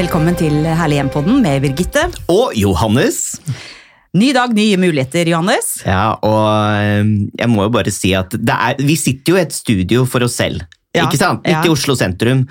Velkommen til Herlig hjem-podden med Birgitte. Og Johannes. Ny dag, nye muligheter, Johannes. Ja, og eh, jeg må jo bare si at det er, vi sitter jo i et studio for oss selv. Ja, Ikke sant? Midt ja. i Oslo sentrum.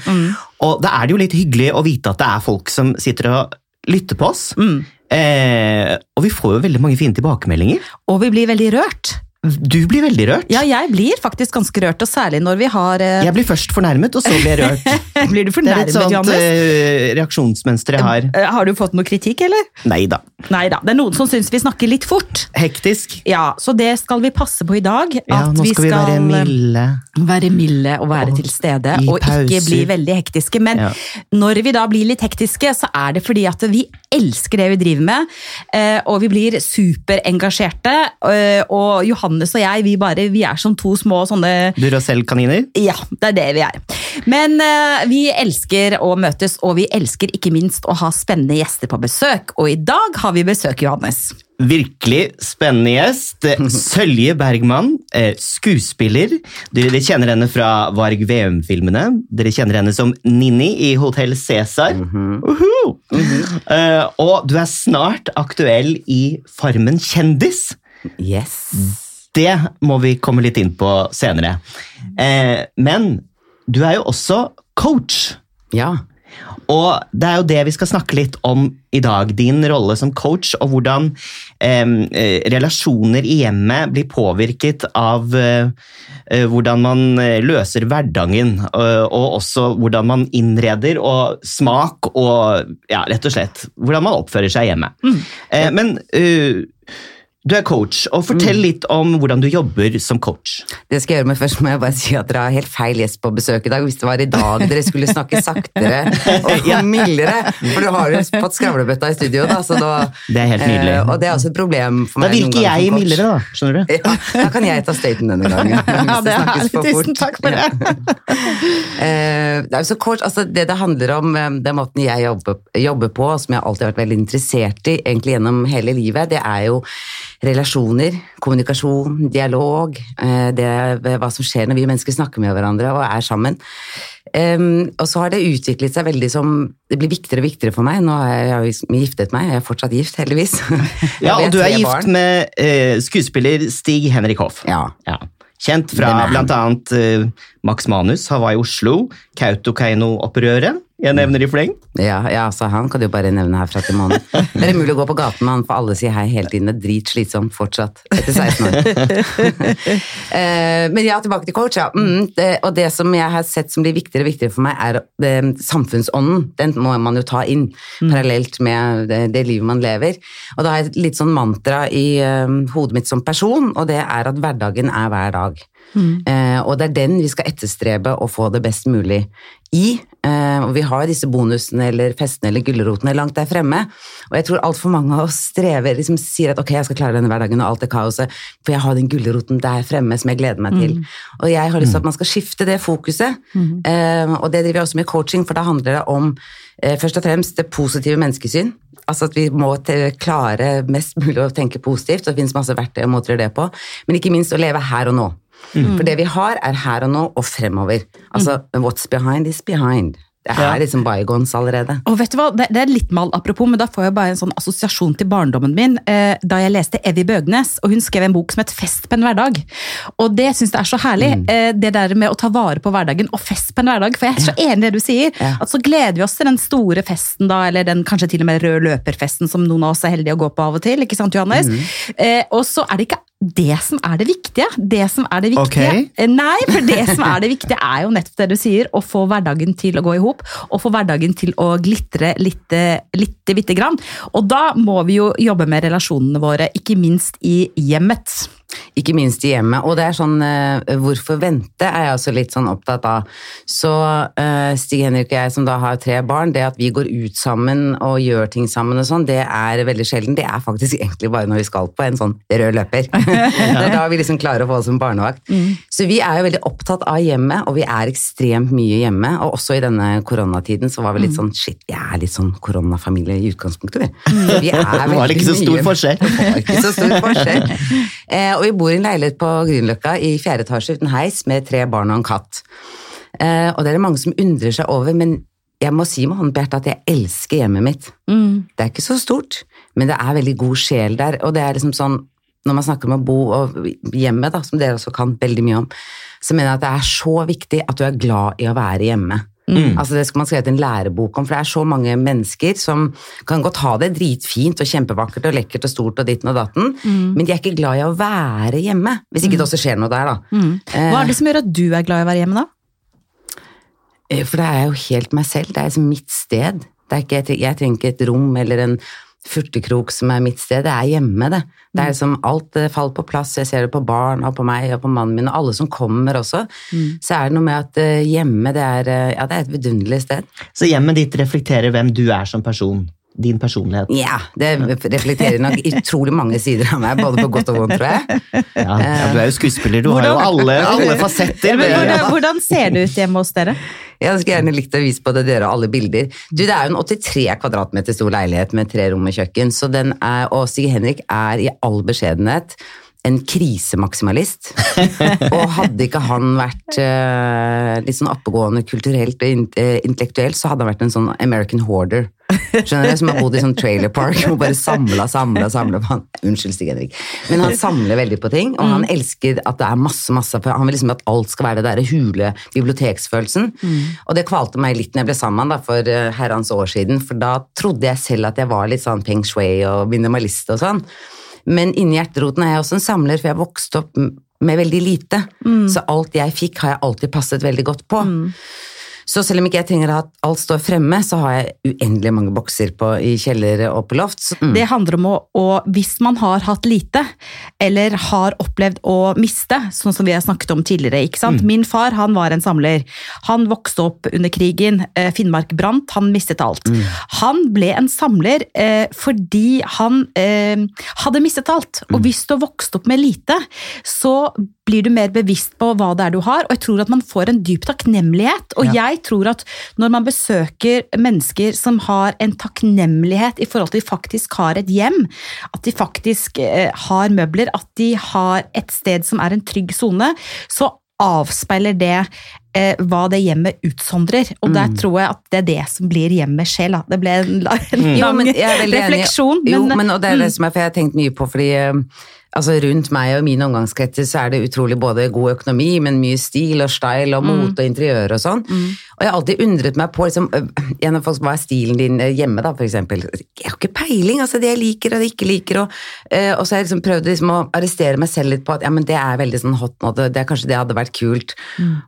Og da er det jo litt hyggelig å vite at det er folk som sitter og lytter på oss. Mm. Eh, og vi får jo veldig mange fine tilbakemeldinger. Og vi blir veldig rørt. Du blir veldig rørt. Ja, jeg blir faktisk ganske rørt, og særlig når vi har eh, Jeg blir først fornærmet, og så blir jeg rørt. Blir du fornærmet, Det er et sånt Johannes? eh, reaksjonsmønster jeg har. Eh, Har du fått noe kritikk, eller? Nei da. Nei da. Det er noen som syns vi snakker litt fort. Hektisk. Ja, Så det skal vi passe på i dag. Ja, nå skal vi være milde. være milde og være Og til stede, og ikke bli veldig hektiske. Men Ja. når vi da blir litt hektiske, så er det fordi at vi elsker det vi driver med, eh, og vi blir superengasjerte. eh, Og Johannes og jeg, vi, bare, vi er som to små sånne Duracell-kaniner. ja, det er det vi er. Men uh, vi elsker å møtes, og vi elsker ikke minst å ha spennende gjester på besøk. Og i dag har vi besøk, Johannes. Virkelig spennende gjest. Sølje Bergman, eh, skuespiller. Dere, kjenner henne fra Varg Veum-filmene. Dere kjenner henne som Ninni i Hotell Cæsar. Uhu! Eh, og du er snart aktuell i Farmen kjendis. Yes. Det må vi komme litt inn på senere. Eh, men du er jo også coach. Ja. Og det er jo det vi skal snakke litt om i dag. Din rolle som coach, og hvordan eh, relasjoner i hjemmet blir påvirket av eh, eh, hvordan man eh, løser hverdagen. Og, og også hvordan man innreder, og smak og ja, rett og slett hvordan man oppfører seg hjemme. Eh, men eh, du er coach, og fortell litt om hvordan du jobber som coach. Det skal jeg gjøre, men først må jeg bare si at dere har helt feil gjest på besøk i dag. Hvis det var i dag dere skulle snakke saktere og mildere. For du har jo fått skravlebøtta i studio, da. Så da Det er helt nydelig. Eh, og det er også et problem for Da meg. noen virker jeg coach. mildere, da. Skjønner du? Ja, da kan jeg ta støyten denne gangen. Hvis det for fort. Tusen takk for det. Ja. det, er jo så kort, altså det det handler om, eh, den måten jeg jobber, jobber på, som jeg alltid har vært veldig interessert i, egentlig gjennom hele livet, det er jo relasjoner, kommunikasjon, dialog, eh, det hva som skjer når vi mennesker snakker med hverandre og er sammen. Og så har det utviklet seg veldig som Det blir viktigere og viktigere for meg. Nå har jeg, jo giftet meg, jeg er fortsatt gift, heldigvis. Ja, og du er gift barn. med eh, skuespiller Stig Henrik Hoff. Ja. Kjent fra bl.a. eh, Max Manus, Hawaii Oslo, Kautokeino-opprøret. Jeg nevner i fleng. Ja, ja, så han kan du jo bare nevne herfra til måneden. Det er umulig å gå på gaten med han, for alle sier hei hele tiden. Det er dritslitsomt fortsatt, etter 16 år. Eh, Men ja, tilbake til coach, ja. Mm, det, og det som jeg har sett som blir viktigere og viktigere for meg, er det, samfunnsånden. Den må man jo ta inn, parallelt med det, livet man lever. Og da har jeg et litt sånn mantra i eh, hodet mitt som person, og det er at hverdagen er hver dag. Eh, og det er den vi skal etterstrebe å få det best mulig i. Eh, og vi har disse bonusene eller festene eller gulrotene langt der fremme. Og jeg tror altfor mange av oss strever, liksom sier at ok, jeg skal klare denne hverdagen og alt det kaoset, for jeg har den gulroten der fremme som jeg gleder meg til. Og jeg har lyst til at man skal skifte det fokuset. mm. og det driver jeg også med coaching, for da handler det om eh, først og fremst det positive menneskesyn. Altså at vi må klare mest mulig å tenke positivt, og det finnes masse verktøy og måter å gjøre det på, men ikke minst å leve her og nå. For det vi har, er her og nå og fremover. Altså, what's behind is behind. Det Ja. er liksom bygons allerede. Og vet du hva, det, det er litt mal apropos, men da får jeg bare en sånn assosiasjon til barndommen min. Eh, da jeg leste Evy Bøgnes, og hun skrev en bok som het Fest på en hverdag. Og det syns jeg er så herlig. Eh, det der med å ta vare på hverdagen og fest på en hverdag. For jeg er så enig i det du sier. Ja. At så gleder vi oss til den store festen, da, eller den kanskje til og med rød løperfesten som noen av oss er heldige å gå på av og til. ikke sant, Johannes? Eh, og så er det ikke det som er det viktige. Det som er det viktige. Ok. Eh, Nei, for det som er det viktige, er jo nettopp det du sier. Å få hverdagen til å gå i hop, og få hverdagen til å glitre litt, lite bitte grann. Og da må vi jo jobbe med relasjonene våre, ikke minst i hjemmet. Ikke minst i hjemmet. Og det er sånn eh, Hvorfor vente, er jeg også litt sånn opptatt av. Så eh, Stig Henrik og jeg som da har tre barn, det at vi går ut sammen og gjør ting sammen og sånn, det er veldig sjelden. Det er faktisk egentlig bare når vi skal på en sånn rød løper. det er da vi liksom klarer å få oss en barnevakt. Så vi er jo veldig opptatt av hjemmet, og vi er ekstremt mye hjemme. Og også i denne koronatiden så var vi litt sånn shit, vi er litt sånn koronafamilie i utgangspunktet, vi. vi er Det var veldig ikke så mye stor forskjell. Det var ikke så stor forskjell. Eh, og vi bor i en leilighet på Grünerløkka i fjerde etasje uten heis med tre barn og en katt. Eh, og det er det mange som undrer seg over, men jeg må si med hånden på hjertet at jeg elsker hjemmet mitt. Det er ikke så stort, men det er veldig god sjel der. Og det er liksom sånn, når man snakker om å bo og hjemme, da, som dere også kan veldig mye om, så mener jeg at det er så viktig at du er glad i å være hjemme. Altså Det skal man skrevet en lærebok om, for det er så mange mennesker som kan godt ha det dritfint og kjempevakkert og lekkert og stort og ditten og datten, men de er ikke glad i å være hjemme. Hvis ikke det også skjer noe der, da. Hva er det som gjør at du er glad i å være hjemme, da? Eh, For det er jo helt meg selv. Det er liksom mitt sted. Ikke, jeg trenger ikke et rom eller en furtekrok som er mitt sted. Det er hjemme, det. Det er liksom alt eh, faller på plass. Jeg ser det på barn og på meg og på mannen min og alle som kommer også. Så er det noe med at eh, hjemme, det er, eh, ja, det er et vidunderlig sted. Så hjemmet ditt reflekterer hvem du er som person. Din personlighet. Ja, det reflekterer nok utrolig mange sider av meg, både på godt og vondt, tror jeg. Ja, ja, du er jo skuespiller, du har jo alle, alle fasetter. Men hvordan, hvordan ser det ut hjemme hos dere? Jeg skulle gjerne likt å vise på det dere alle bilder. Du, Det er jo en 83 kvadratmeter stor leilighet med tre rom og kjøkken, så den er, og Stig Henrik er i all beskjedenhet en krisemaksimalist. og hadde ikke han vært uh, litt sånn oppegående kulturelt og eh, intellektuelt, så hadde han vært en sånn American hoarder. Skjønner du? Som har bodd i sånn trailer park og bare samla, samla, samla på han. Unnskyld, Stig Henrik. Men han samler veldig på ting, og han elsker at det er masse, masse Han vil liksom at alt skal være det derre hule biblioteksfølelsen. Og det kvalte meg litt når jeg ble sammen med han for eh, herrens år siden, for da trodde jeg selv at jeg var litt sånn peng shui og minimalist og sånn. Men inni hjerteroten er jeg også en samler, for jeg vokste opp med veldig lite. Så alt jeg fikk, har jeg alltid passet veldig godt på. Så selv om ikke jeg trenger at alt står fremme, så har jeg uendelig mange bokser på, i kjeller og på loft. Så, mm. Det handler om å, å Hvis man har hatt lite, eller har opplevd å miste, sånn som vi har snakket om tidligere. ikke sant? Min far han var en samler. Han vokste opp under krigen. Eh, Finnmark brant, han mistet alt. Han ble en samler eh, fordi han eh, hadde mistet alt. Og hvis du har vokst opp med lite, så blir du mer bevisst på hva det er du har, og jeg tror at man får en dyp takknemlighet. Og jeg tror at når man besøker mennesker som har en takknemlighet i forhold til de faktisk har et hjem, at de faktisk eh, har møbler, at de har et sted som er en trygg sone, så avspeiler det eh, hva det hjemmet utsondrer. Og der tror jeg at det er det som blir hjemmet sjel. Da. Det ble en, en lang Jo, men enig. refleksjon. Jo, men- men og det er det som er, for jeg har tenkt mye på, fordi eh, altså rundt meg og mine omgangskretser så er det utrolig både god økonomi, men mye stil og style og mote og interiør og sånn. Og jeg har alltid undret meg på, liksom, gjennom folk, hva er stilen din hjemme da, for eksempel? Jeg har ikke peiling, altså det jeg liker og det jeg ikke liker, og, uh, og så har jeg liksom prøvd liksom å arrestere meg selv litt på at ja, men det er veldig sånn hot nå, det, det er kanskje det hadde vært kult.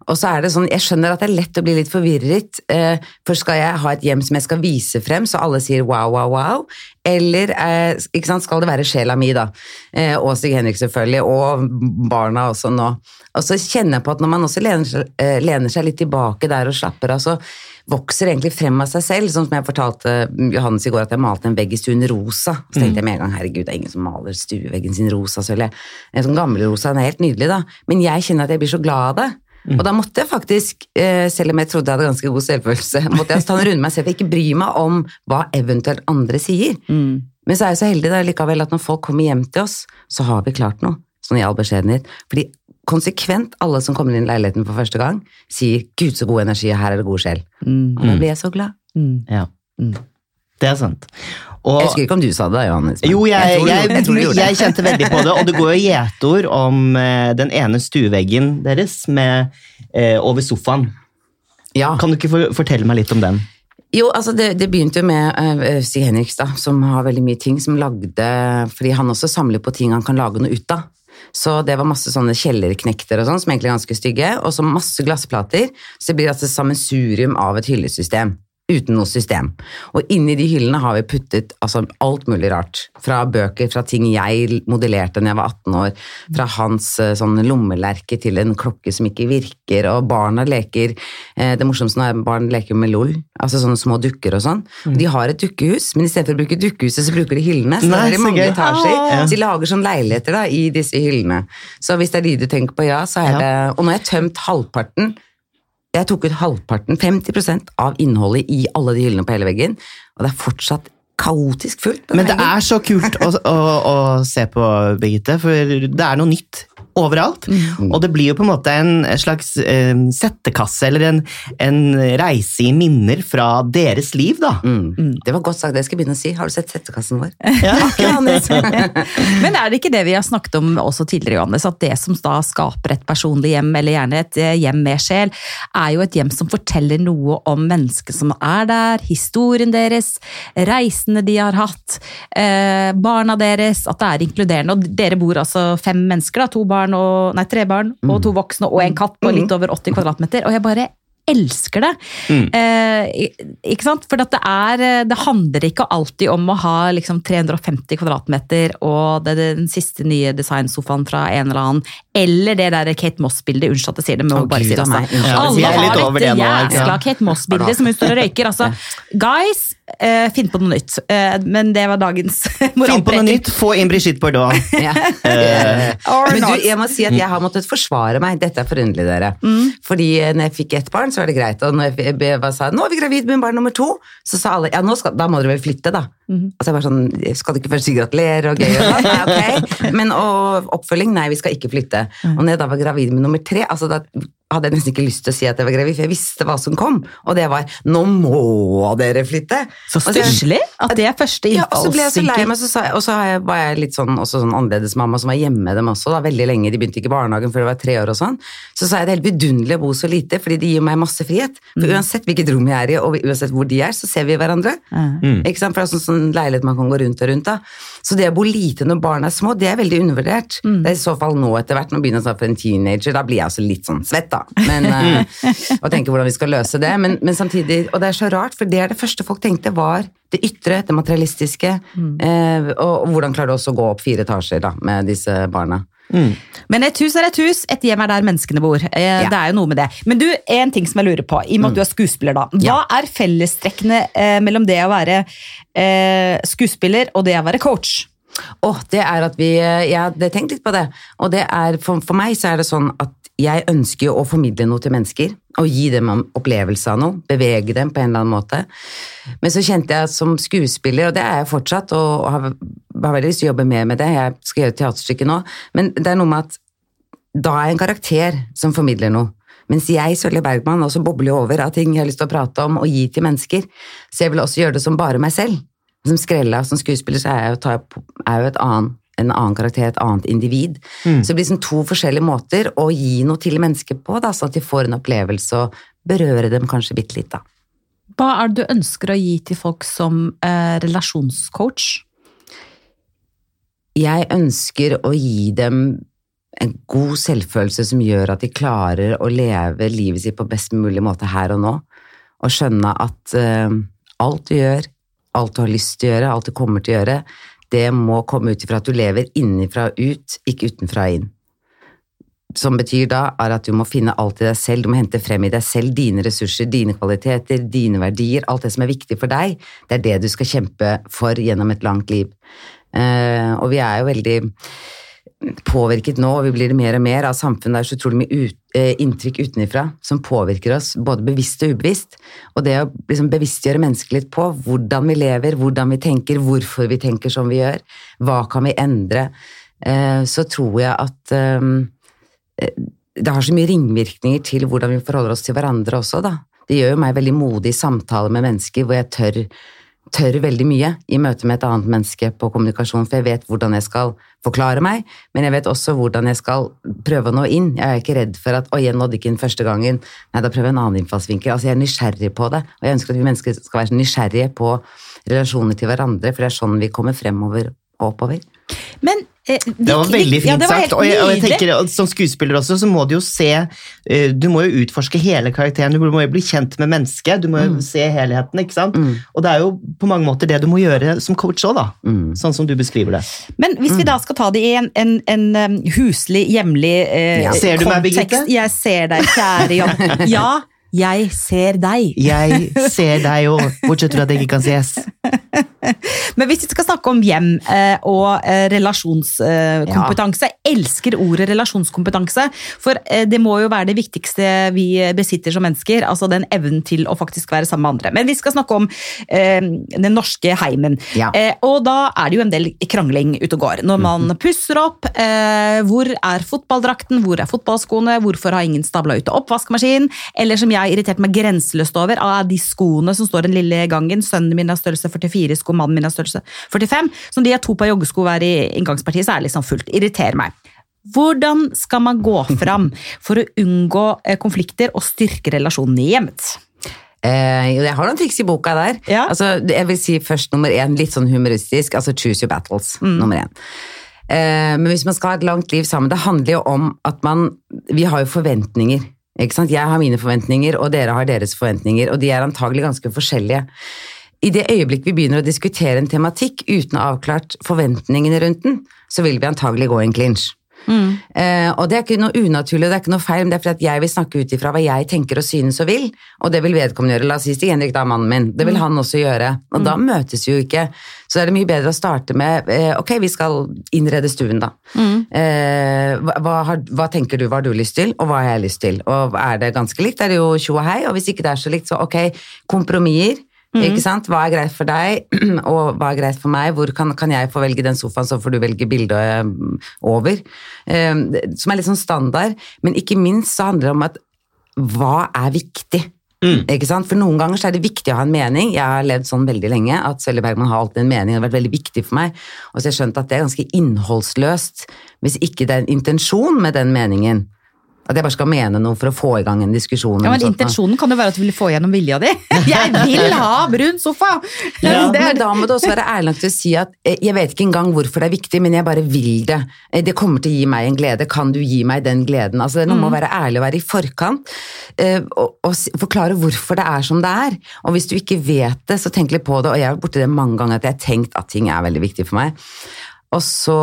Og så er det sånn, jeg skjønner at det er lett å bli litt forvirret, eh, for skal jeg ha et hjem som jeg skal vise frem, så alle sier wow, wow, wow, eller eh, ikke sant, skal det være sjela mi, da? Eh, og Stig Henrik, selvfølgelig, og barna også nå. Og så kjenner jeg på at når man også lener, seg- eh, lener seg litt tilbake der og slapper av, så vokser egentlig frem av seg selv. Sånn som jeg fortalte Johannes i går, at jeg malte en vegg i stuen rosa. Så tenkte jeg med en gang herregud, det er ingen som maler stueveggen sin rosa, selvfølgelig. En sånn gammel rosa, den er helt nydelig, da. Men jeg kjenner at jeg blir så glad av det. Og da måtte jeg faktisk, eh, selv om jeg trodde jeg hadde ganske god selvfølelse, måtte jeg ta en runde meg selv, og ikke bry meg om hva eventuelt andre sier. Men så er jeg så heldig da likevel at når folk kommer hjem til oss, så har vi klart noe, sånn i all beskjedenhet. Fordi konsekvent alle som kommer inn i leiligheten for første gang, sier 'gud, så god energi, og her er det god sjel'. Og da blir jeg så glad. Ja. Det er sant. Og, Jeg husker ikke om du sa det Johannes. jo, jeg, jeg, jeg jeg kjente veldig på det, og det går jo gjetord om eh, den ene stueveggen deres med, eh, over sofaen. Ja. Kan du ikke for, fortelle meg litt om den? Jo, altså det, det begynte jo med uh, Stig Henriks, da, som har veldig mye ting, som lagde Fordi han også samler på ting han kan lage noe ut av. Så det var masse sånne kjellerknekter og sånn, som egentlig er ganske stygge, og så masse glassplater. Så det blir altså sammensurium av et hyllesystem. Uten noe system. Og inni de hyllene har vi puttet altså, alt mulig rart. Fra bøker, fra ting jeg modellerte da jeg var 18 år, fra hans eh, sånn lommelerke til en klokke som ikke virker, og barna leker eh, Det morsomste nå er barn leker med LOL, altså sånne små dukker og sånn. Mm. De har et dukkehus, men istedenfor å bruke dukkehuset, så bruker de hyllene. Så Nei, det er i så mange gøy. etasjer. Ja. Så de lager sånn leiligheter da, i disse hyllene. Så hvis det er de du tenker på, ja, så er Ja. det Og nå har jeg tømt halvparten jeg tok ut halvparten, 50% av innholdet i alle de hyllene på hele veggen, og det er fortsatt kaotisk fullt. Men det er så kult å, å, å se på, Birgitte, for det er noe nytt overalt. Og det blir jo på en måte en slags eh, settekasse, eller en, en reise i minner fra deres liv, da. Mm. Det var godt sagt, det skal jeg begynne å si. Har du sett settekassen vår? Ja. Men er det ikke det vi har snakket om også tidligere, Johannes, at det som da skaper et personlig hjem, eller gjerne et eh, hjem med sjel, er jo et hjem som forteller noe om mennesket som er der, historien deres, reisene de har hatt, eh, barna deres, at det er inkluderende. Og dere bor altså fem mennesker, da, to barn og, nei, tre barn og to voksne og en katt på litt over 80 kvadratmeter, og jeg bare elsker det. Eh, ikke sant? For at det, er, det handler ikke alltid om å ha liksom 350 kvadratmeter og det, er den siste nye designsofaen fra en eller annen, eller det der Kate Moss-bildet. Unnskyld at jeg sier det, men Å, bare si det. Altså. Ja, Alle har et det jæskla? Kate Moss-bildet som hun står og røyker. Altså, guys, eh, finn på noe nytt. Eh, men det var dagens Finn på noe nytt, få inn Brigitte Bardot. Ja. Or Men du, jeg må si at jeg har måttet forsvare meg. Dette er forunderlig, dere. Fordi eh, når jeg fikk ett barn, så var det greit. Og når jeg bare sa nå er vi gravid med barn nummer to, så sa alle ja, nå skal, da må dere vel flytte, da. Altså jeg var sånn, Skal du ikke først si gratulerer og gøy og sånn? Nei, ok. Men og oppfølging? Nei, vi skal ikke flytte. Og når jeg da var gravid med nummer tre, altså da hadde jeg nesten ikke lyst til å si at jeg var gravid, for jeg visste hva som kom. Og det var nå må dere flytte! Så stusslig at det er første ja, og så ble jeg så lei meg, så sa jeg, og så jeg- var jeg litt sånn, også sånn annerledesmamma som var hjemme med dem også, da, veldig lenge. De begynte ikke i barnehagen før de var tre år og sånn. Så sa jeg det er helt vidunderlig å bo så lite, fordi det gir meg masse frihet. For uansett hvilket rom jeg er i, og uansett hvor de er, så ser vi hverandre. Ikke sant? For det er sånn, sånn leilighet man kan gå rundt og rundt da. Så det å bo lite når barna er små, det er veldig undervurdert. Det er i så fall nå etter hvert, når man begynner å ta for en teenager, da blir jeg altså litt sånn svett da. Men, eh, og tenke hvordan vi skal løse det. Men, men samtidig, og det er så rart, for det er det første folk tenkte var det ytre, det materialistiske, Mm. og, og hvordan klarer du også å gå opp fire etasjer da, med disse barna. Men et hus er et hus, et hjem er der menneskene bor. Eh, Ja. Det er jo noe med det. Men du, en ting som jeg lurer på, i og med at du er skuespiller, da. Hva Ja. er fellestrekkene eh, mellom det å være eh, skuespiller og det å være coach? Åh, det er at vi Jeg hadde tenkt litt på det. Og det er, for, for meg så er det sånn at jeg ønsker jo å formidle noe til mennesker. Og gi dem en opplevelse av noe. Bevege dem på en eller annen måte. Men så kjente jeg som skuespiller, og det er jeg fortsatt, og har, har veldig lyst til å jobbe mer med det, jeg skal gjøre teaterstykke nå, men det er noe med at da er jeg en karakter som formidler noe. Mens jeg, Sølje Bergman, også bobler over av ting jeg har lyst til å prate om og gi til mennesker. Så jeg vil også gjøre det som bare meg selv. Som Skrella, som skuespiller, så er jeg jo, tar jeg er jo et annen, en annen karakter, et annet individ. Så det blir liksom to forskjellige måter å gi noe til mennesker på, da, sånn at de får en opplevelse og berøre dem kanskje bitte litt. da. Hva er det du ønsker å gi til folk som eh, relasjonscoach? Jeg ønsker å gi dem en god selvfølelse som gjør at de klarer å leve livet sitt på best mulig måte her og nå, og skjønne at eh, alt du gjør, alt du har lyst til å gjøre, alt du kommer til å gjøre, det må komme ut ifra at du lever innenfra og ut, ikke utenfra og inn. Som betyr da er at du må finne alt i deg selv, du må hente frem i deg selv dine ressurser, dine kvaliteter, dine verdier, alt det som er viktig for deg. Det er det du skal kjempe for gjennom et langt liv. Eh, og vi er jo veldig påvirket nå, og vi blir det mer og mer av samfunnet. Det er så utrolig mye ut, eh, inntrykk utenfra som påvirker oss, både bevisst og ubevisst. Og det å liksom bevisstgjøre mennesket litt på hvordan vi lever, hvordan vi tenker, hvorfor vi tenker som vi gjør, hva kan vi endre, eh, så tror jeg at eh, det har så mye ringvirkninger til hvordan vi forholder oss til hverandre også, da. Det gjør jo meg veldig modig i samtaler med mennesker hvor jeg tør, tør veldig mye i møte med et annet menneske på kommunikasjon, for jeg vet hvordan jeg skal forklare meg, men jeg vet også hvordan jeg skal prøve å nå inn. Jeg er ikke redd for at 'oi, jeg nådde ikke inn første gangen', nei, da prøver jeg en annen innfallsvinkel. Altså, jeg er nysgjerrig på det, og jeg ønsker at vi mennesker skal være nysgjerrige på relasjoner til hverandre, for det er sånn vi kommer fremover og oppover. Men Det var veldig fint var sagt. Og jeg, og jeg tenker, Som skuespiller også, så må du jo se eh, Du må jo utforske hele karakteren. Du må jo bli kjent med mennesket. Du må jo se helheten. ikke sant? Og det er jo på mange måter det du må gjøre som coach òg, da. Sånn som du beskriver det. Men hvis vi da skal ta det i en, en, en um, huslig, hjemlig eh, Ja. Ser du meg, kontekst Birgitte? Jeg ser deg, kjære Jan. Ja, jeg ser deg. Jeg ser deg òg, bortsett fra at jeg ikke kan ses. Men hvis vi skal snakke om hjem eh, og relasjonskompetanse ja. elsker ordet relasjonskompetanse. For eh, det må jo være det viktigste vi besitter som mennesker. Altså den evnen til å faktisk være sammen med andre. Men vi skal snakke om eh, den norske heimen. Ja. Eh, og da er det jo en del krangling ute og går. Når man pusser opp, eh, hvor er fotballdrakten, hvor er fotballskoene, hvorfor har ingen stabla ut oppvaskmaskinen? Eller som jeg irriterte meg grenseløst over, av de skoene som står den lille gangen. Sønnen min har størrelse 44 sko, mannen min har størrelse 45. Så de har to par joggesko hver i inngangspartiet, så er det liksom fullt. Irriterer meg. Hvordan skal man gå fram for å unngå eh, konflikter og styrke relasjonene i hjemmet? Eh, jeg har noen triks i boka der. Ja. Altså, jeg vil si først nummer én, litt sånn humoristisk, altså choose your battles. Mm. Nummer én. Eh, men hvis man skal ha et langt liv sammen, det handler jo om at man Vi har jo forventninger. Jeg har mine forventninger, og dere har deres forventninger, og de er antagelig ganske forskjellige. I det øyeblikk vi begynner å diskutere en tematikk uten å ha avklart forventningene rundt den, så vil vi antagelig gå i en clinch. Eh, og det er ikke noe unaturlig, det er ikke noe feil, men det er fordi at jeg vil snakke ut ifra hva jeg tenker og synes og vil, og det vil vedkommende gjøre. La oss si Stig Henrik, da, mannen min. Det vil han også gjøre. Og da møtes vi jo ikke. Så er det mye bedre å starte med eh, ok, vi skal innrede stuen, da. Eh, hva, hva, har, hva tenker du, hva har du lyst til, og hva har jeg lyst til? Og er det ganske likt, er det jo tjo og hei, og hvis ikke det er så likt, så ok, kompromisser. Ikke sant? Hva er greit for deg, og hva er greit for meg? Hvor kan, kan jeg få velge den sofaen, så får du velge bildet eh, over? Um, som er litt sånn standard. Men ikke minst så handler det om at hva er viktig? Ikke sant? For noen ganger så er det viktig å ha en mening. Jeg har levd sånn veldig lenge at Sølje Bergman har alltid en mening. Det har vært veldig viktig for meg. Og så har jeg skjønt at det er ganske innholdsløst hvis ikke det er en intensjon med den meningen. At jeg bare skal mene noe for å få i gang en diskusjon. Ja, men. Intensjonen kan jo være at du vil få gjennom vilja di. Jeg vil ha brun sofa! Ja, Det er- men da må du også være ærlig nok til å si at eh, jeg vet ikke engang hvorfor det er viktig, men jeg bare vil det. Eh, Det kommer til å gi meg en glede. Kan du gi meg den gleden? Altså, det er noe med å være ærlig og være i forkant eh, og, og forklare hvorfor det er som det er. Og hvis du ikke vet det, så tenk litt på det. Og jeg har borti det mange ganger at jeg har tenkt at ting er veldig viktig for meg. Og så,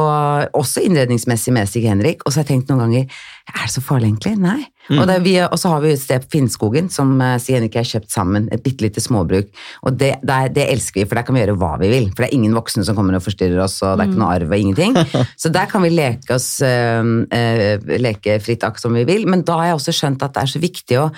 også innredningsmessig med Stig Henrik. Og så har jeg tenkt noen ganger er det så farlig egentlig? Nei. Og, det, er vi, og så har vi et sted på Finnskogen som eh, Stig Henrik og jeg har kjøpt sammen. Et bitte lite småbruk. Og det, det, det elsker vi, for der kan vi gjøre hva vi vil. For det er ingen voksne som kommer og forstyrrer oss, og det er ikke noe arv og ingenting. Så der kan vi leke oss øh, øh, leke fritt akkurat som vi vil. Men da har jeg også skjønt at det er så viktig å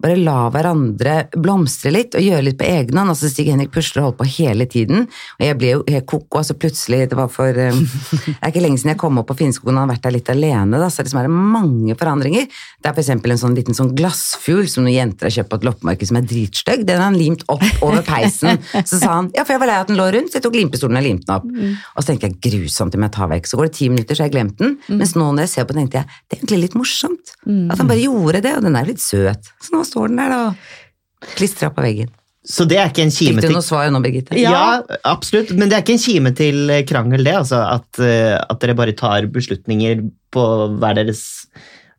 bare la hverandre blomstre litt og gjøre litt på egen hånd. Altså Stig Henrik pusler og holdt på hele tiden, og jeg ble jo helt koko. Altså plutselig, det var for eh, Det er ikke lenge siden jeg kom opp på Finnskogen og har vært der litt alene, da, så liksom er det mange forandringer. Det er eksempel en sånn liten sånn glassfugl som noen jenter har kjøpt på et loppemarked som er dritstygg. Den har han limt opp over peisen. Så sa han ja, for jeg var lei av at den lå rundt, så jeg tok limpestolen og limte den opp. Og så tenkte jeg grusomt om jeg tar vekk. Så går det ti minutter, så har jeg glemt den. Mens nå når jeg ser på den, tenkte jeg det er egentlig litt morsomt. At han bare gjorde det, og den er litt søt. Så nå står den der, da. Klistra på veggen. Så det er ikke en kime Fikk du noe svar nå, Birgitte? ja. absolutt. Men det er ikke en kime til eh, krangel, det. Altså, at, eh, at dere bare tar beslutninger på hver deres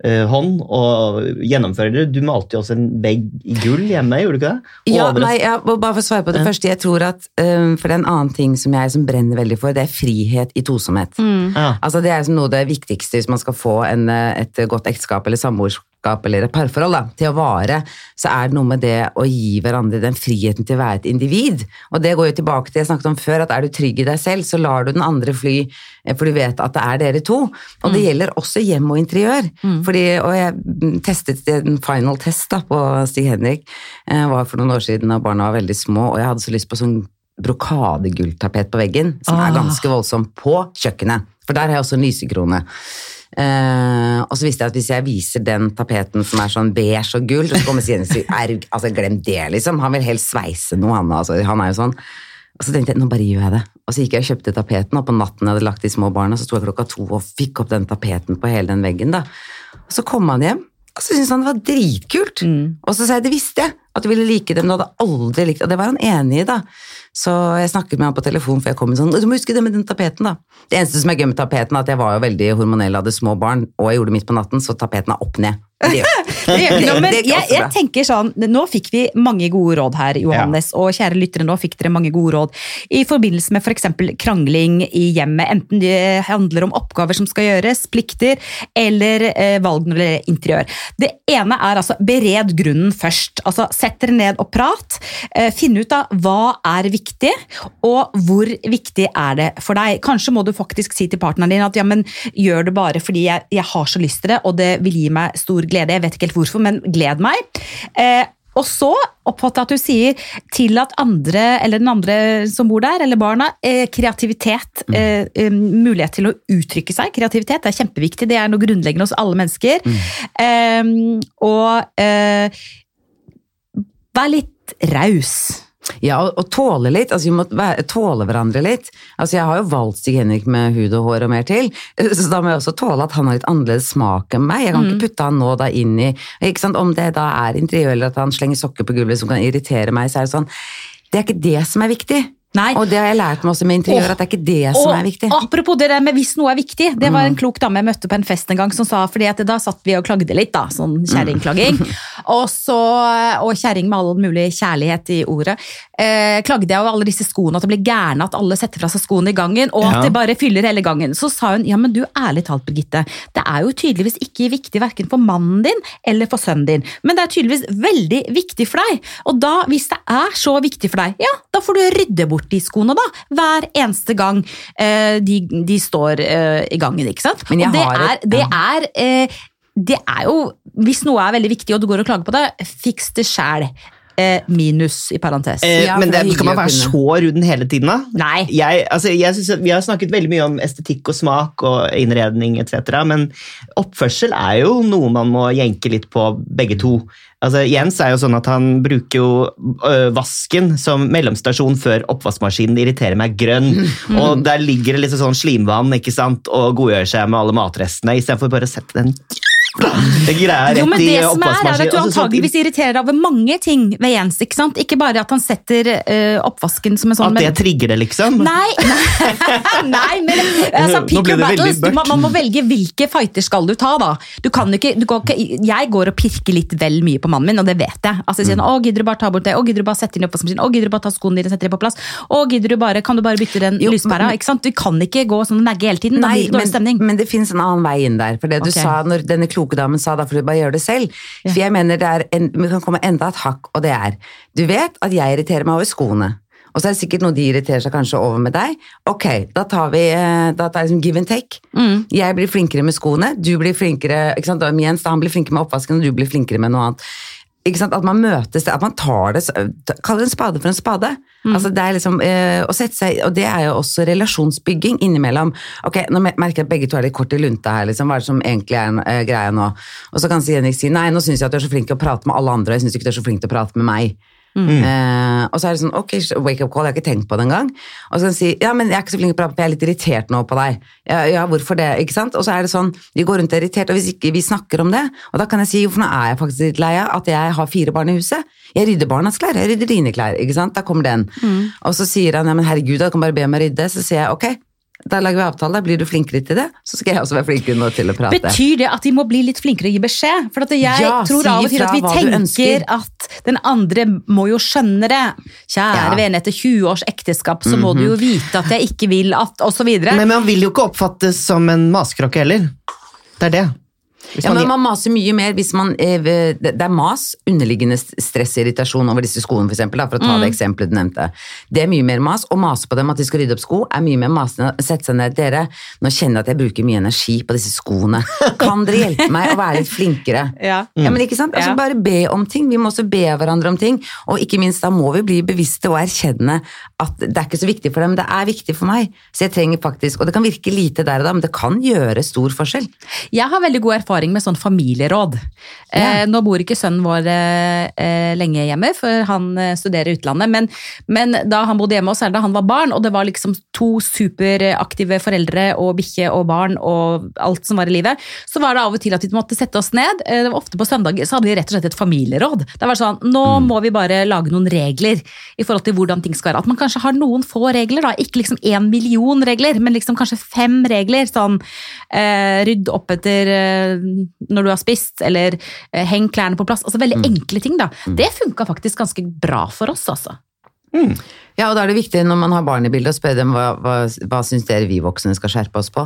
eh, hånd og gjennomfører det. Du malte jo også en vegg i gull hjemme, gjorde du ikke det? Ja, nei, ja, og bare for å svare på det første. Jeg tror at, um, For det er en annen ting som jeg som brenner veldig for, det er frihet i tosomhet. Ja. Altså Det er liksom noe av det viktigste hvis man skal få en, et godt ekteskap eller samboerskap eller et parforhold da, til å vare, så er det noe med det å gi hverandre den friheten til å være et individ. Og det går jo tilbake til jeg snakket om før, at er du trygg i deg selv, så lar du den andre fly, eh, for du vet at det er dere to. Og det gjelder også hjem og interiør. Fordi, og jeg mm, testet en final test da, på Stig Henrik, eh, var for noen år siden da barna var veldig små, og jeg hadde så lyst på sånn brokadegulltapet på veggen, som er Ah. ganske voldsomt, på kjøkkenet. For der har jeg også lysekrone. Eh, og så visste jeg at hvis jeg viser den tapeten som er sånn beige og gull, så kommer Signe og sier er, altså, glem det, liksom. Han vil helst sveise noe, han. Altså, han er jo sånn. Og så tenkte jeg nå bare gjør jeg det. Og så gikk jeg og kjøpte tapeten, og på natten jeg hadde lagt de små barna, så sto jeg klokka to og fikk opp den tapeten på hele den veggen. da. Og så kom han hjem, og så syntes han det var dritkult. Og så sa jeg det visste jeg, at du ville like det, men du hadde aldri likt det. Og det var han enig i, da. Så jeg snakket med han på telefon, for jeg kom inn sånn Du må huske det med den tapeten, da. Det eneste som er gøy med tapeten, er at jeg var jo veldig hormonell, hadde små barn, og jeg gjorde det midt på natten, så tapeten er opp ned. Det gjør Det gjør ikke men Det ikke jeg, jeg tenker sånn, Nå fikk vi mange gode råd her, Johannes, og kjære lyttere, nå fikk dere mange gode råd i forbindelse med f.eks. krangling i hjemmet. Enten det handler om oppgaver som skal gjøres, plikter, eller eh, valg når det gjelder interiør. Det ene er altså bered grunnen først. Altså Sett dere ned og prat. Eh, Finn ut av hva er viktig, og hvor viktig er det for deg? Kanskje må du faktisk si til partneren din at ja, men gjør det bare fordi jeg, jeg har så lyst til det, og det vil gi meg stor glede. Jeg vet ikke helt hvorfor, men gled meg. Eh, og så oppfatter jeg at du sier til at andre, eller den andre som bor der, eller barna, eh, kreativitet, Mm. eh, mulighet til å uttrykke seg. Kreativitet er kjempeviktig, det er noe grunnleggende hos alle mennesker. Mm. Og eh, vær litt raus. Ja, og, og tåle litt. Altså, vi må tåle hverandre litt. Altså, jeg har jo valgt Stig Henrik med hud og hår og mer til, så da må jeg også tåle at han har litt annerledes smak enn meg. Jeg kan ikke putte han nå da inn i ikke sant? Om det da er interiør eller at han slenger sokker på gulvet som kan irritere meg, så er det sånn Det er ikke det som er viktig. Nei. Og det har jeg lært meg også med interiør, oh, at det er ikke det som er viktig. Apropos det der med hvis noe er viktig, det Mm. var en klok dame jeg møtte på en fest en gang som sa, fordi at da satt vi og klagde litt, da, sånn kjerringklaging. Mm. og så, og kjerring med all mulig kjærlighet i ordet, eh, klagde jeg over alle disse skoene, at det blir gærne at alle setter fra seg skoene i gangen, og at det bare fyller hele gangen. Så sa hun, ja men du, ærlig talt Birgitte, det er jo tydeligvis ikke viktig hverken for mannen din eller for sønnen din, men det er tydeligvis veldig viktig for deg. Og da, hvis det er så viktig for deg, ja, da får du rydde bort de skoene da, hver eneste gang eh, de, de står eh, i gangen, ikke sant? Men jeg og det har er, et- det er, eh, det er jo, hvis noe er veldig viktig og du går og klager på det, fiks det sjæl. Eh, minus i parentes. Eh, Ja, men det det, skal man være så rund hele tiden, da? Nei. Jeg, altså, jeg synes at Vi har snakket veldig mye om estetikk og smak og innredning etc., men oppførsel er jo noe man må jenke litt på, begge to. Altså, Jens er jo sånn at han bruker jo ø, vasken som mellomstasjon før oppvaskmaskinen irriterer meg grønn. Og der ligger det litt sånn slimvann ikke sant, og godgjør seg med alle matrestene, istedenfor bare å sette den det greia Jo, rett men i det som er, er at du. Altså, antageligvis irriterer deg over mange ting ved Jens. ikke sant? Ikke bare at han setter uh, oppvasken som en sånn At det trigger det, liksom? Nei, nei, nei, men altså, Nå pick ble your det veldig battles. Du, man, mørkt. man må velge hvilke fighter skal du ta, da. Du kan ikke, du går ikke, jeg går og pirker litt vel mye på mannen min, og det vet jeg. Altså, jeg sier, Mm. å, gidder du bare ta bort det? Å, gidder du bare sette inn i sin? Å, gidder du bare ta skoene dine og sette dem på plass? Å, gidder du bare, kan du bare bytte den Jo, lyspæra? men- Ikke sant? Du kan ikke gå sånn og negge hele tiden. Da blir det dårlig stemning. men, men det finnes en annen vei inn der. For det du okay. sa, når denne kloke damen sa da, for du bare gjør det selv. For jeg mener det er en, vi kan komme enda et hakk, og det er Du vet at jeg irriterer meg over skoene. Og så er det sikkert noe de irriterer seg kanskje over med deg. Ok, da tar vi eh, da tar liksom give and take. Mm. Jeg blir flinkere med skoene, du blir flinkere ikke sant, Jens han blir flinkere med oppvasken, og du blir flinkere med noe annet. Ikke sant? At man møtes, at man tar det Kaller en spade for en spade. Mm. Altså det er liksom øh, å sette seg, Og det er jo også relasjonsbygging innimellom. Ok, Nå merker jeg at begge to er litt kort i lunta her. liksom, Hva er det som egentlig er øh, greia nå? Og så kan Henrik si nei, nå syns jeg at du er så flink til å prate med alle andre, og jeg syns ikke du er så flink til å prate med meg. Eh, og så er det sånn, ok, wake up call, jeg har ikke tenkt på det engang. Og så kan jeg si, ja, men jeg er ikke så flink til å prate, for jeg er litt irritert nå på deg. Ja, ja, hvorfor det, ikke sant? Og så er det sånn, vi går rundt er irritert, og hvis ikke vi snakker om det, og da kan jeg si, jo, for nå er jeg faktisk litt lei av at jeg har fire barn i huset. Jeg rydder barnas klær, jeg rydder dine klær, ikke sant? Da kommer den. Og så sier han, ja, men herregud, da kan bare be meg rydde. Så sier jeg, ok, da lager vi avtale, blir du flinkere til det, så skal jeg også være flinkere nå til å prate. Betyr det at de må bli litt flinkere å gi beskjed? For at jeg Ja, tror av og til at vi tenker at den andre må jo skjønne det. Kjære Ja. vene, etter 20 års ekteskap så må du jo vite at jeg ikke vil at og så videre. Men man vil jo ikke oppfattes som en maskrokke heller. Det er det. Ja, man- men man maser mye mer hvis man eh, Det er mas, underliggende stress, irritasjon over disse skoene, for eksempel, da, for å ta det eksempelet du nevnte. Det er mye mer mas. Å mase på dem at de skal rydde opp sko, er mye mer masende. Sette seg ned. Dere, nå kjenner jeg at jeg bruker mye energi på disse skoene. Kan dere hjelpe meg å være litt flinkere? Ja. men ikke sant? Altså, Bare be om ting. Vi må også be hverandre om ting. Og ikke minst, da må vi bli bevisste og erkjenne at det er ikke så viktig for dem, det er viktig for meg. Så jeg trenger faktisk, og det kan virke lite der og da, men det kan gjøre stor forskjell. Jeg har veldig god erfaring med sånn familieråd. Eh, nå bor ikke sønnen vår eh, lenge hjemme, for han eh, studerer i utlandet. Men, men da han bodde hjemme hos oss, da han var barn, og det var liksom to superaktive foreldre og bikkje og barn og alt som var i livet, så var det av og til at vi måtte sette oss ned. Eh, det var ofte på søndager så hadde vi rett og slett et familieråd. Det var sånn, Nå må vi bare lage noen regler i forhold til hvordan ting skal være. At man kanskje har noen få regler, da. ikke liksom én million regler, men liksom kanskje fem regler. Sånn eh, rydd opp etter eh, når du har spist, eller eh, heng klærne på plass. Altså Veldig enkle ting. da. Det funka faktisk ganske bra for oss, altså. Ja, og da er det viktig når man har barn i bildet å spørre dem hva, hva, hva syns dere vi voksne skal skjerpe oss på.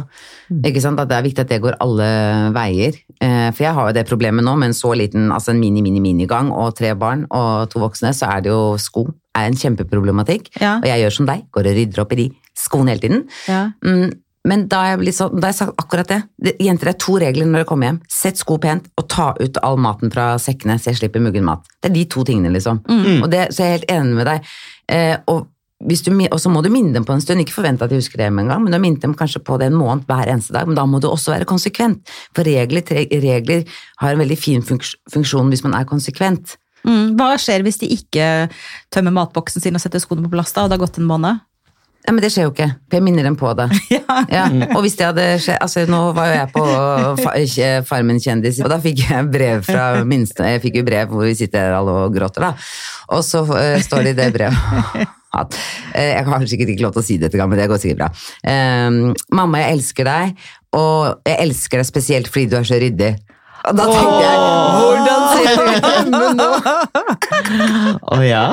Ikke sant? At det er viktig at det går alle veier. Eh, for jeg har jo det problemet nå med en så liten, altså en mini, mini, minigang og tre barn og to voksne, så er det jo sko. er en kjempeproblematikk. Ja. Og jeg gjør som deg, går og rydder opp i de skoene hele tiden. Ja. Mm, men da har jeg, sånn, jeg sagt akkurat det. det. Jenter, det er to regler når dere kommer hjem. Sett sko pent, og ta ut all maten fra sekkene, så jeg slipper muggen mat. Det er de to tingene, liksom. Og det, så jeg er helt enig med deg. Eh, og, hvis du, og så må du minne dem på en stund, ikke forvente at de husker det med en gang, men du har minnet dem kanskje på det en måned hver eneste dag, men da må du også være konsekvent. For regler, regler har en veldig fin funksjon hvis man er konsekvent. Mm. Hva skjer hvis de ikke tømmer matboksen sin og setter skoene på plass, da, og det har gått en måned? Ja, men det skjer jo ikke, for jeg minner dem på det. Ja, og hvis det hadde skjedd Altså, nå var jo jeg på Farmen kjendis, og da fikk jeg brev fra minste Jeg fikk jo brev hvor vi sitter alle og gråter, da. Og så uh, står det i det brevet at uh, Jeg har sikkert ikke lov til å si dette, men det går sikkert bra. Eh, mamma, jeg elsker deg, og jeg elsker deg spesielt fordi du er så ryddig. Og da tenkte jeg Hvordan ser det ut hjemme nå? Å ja.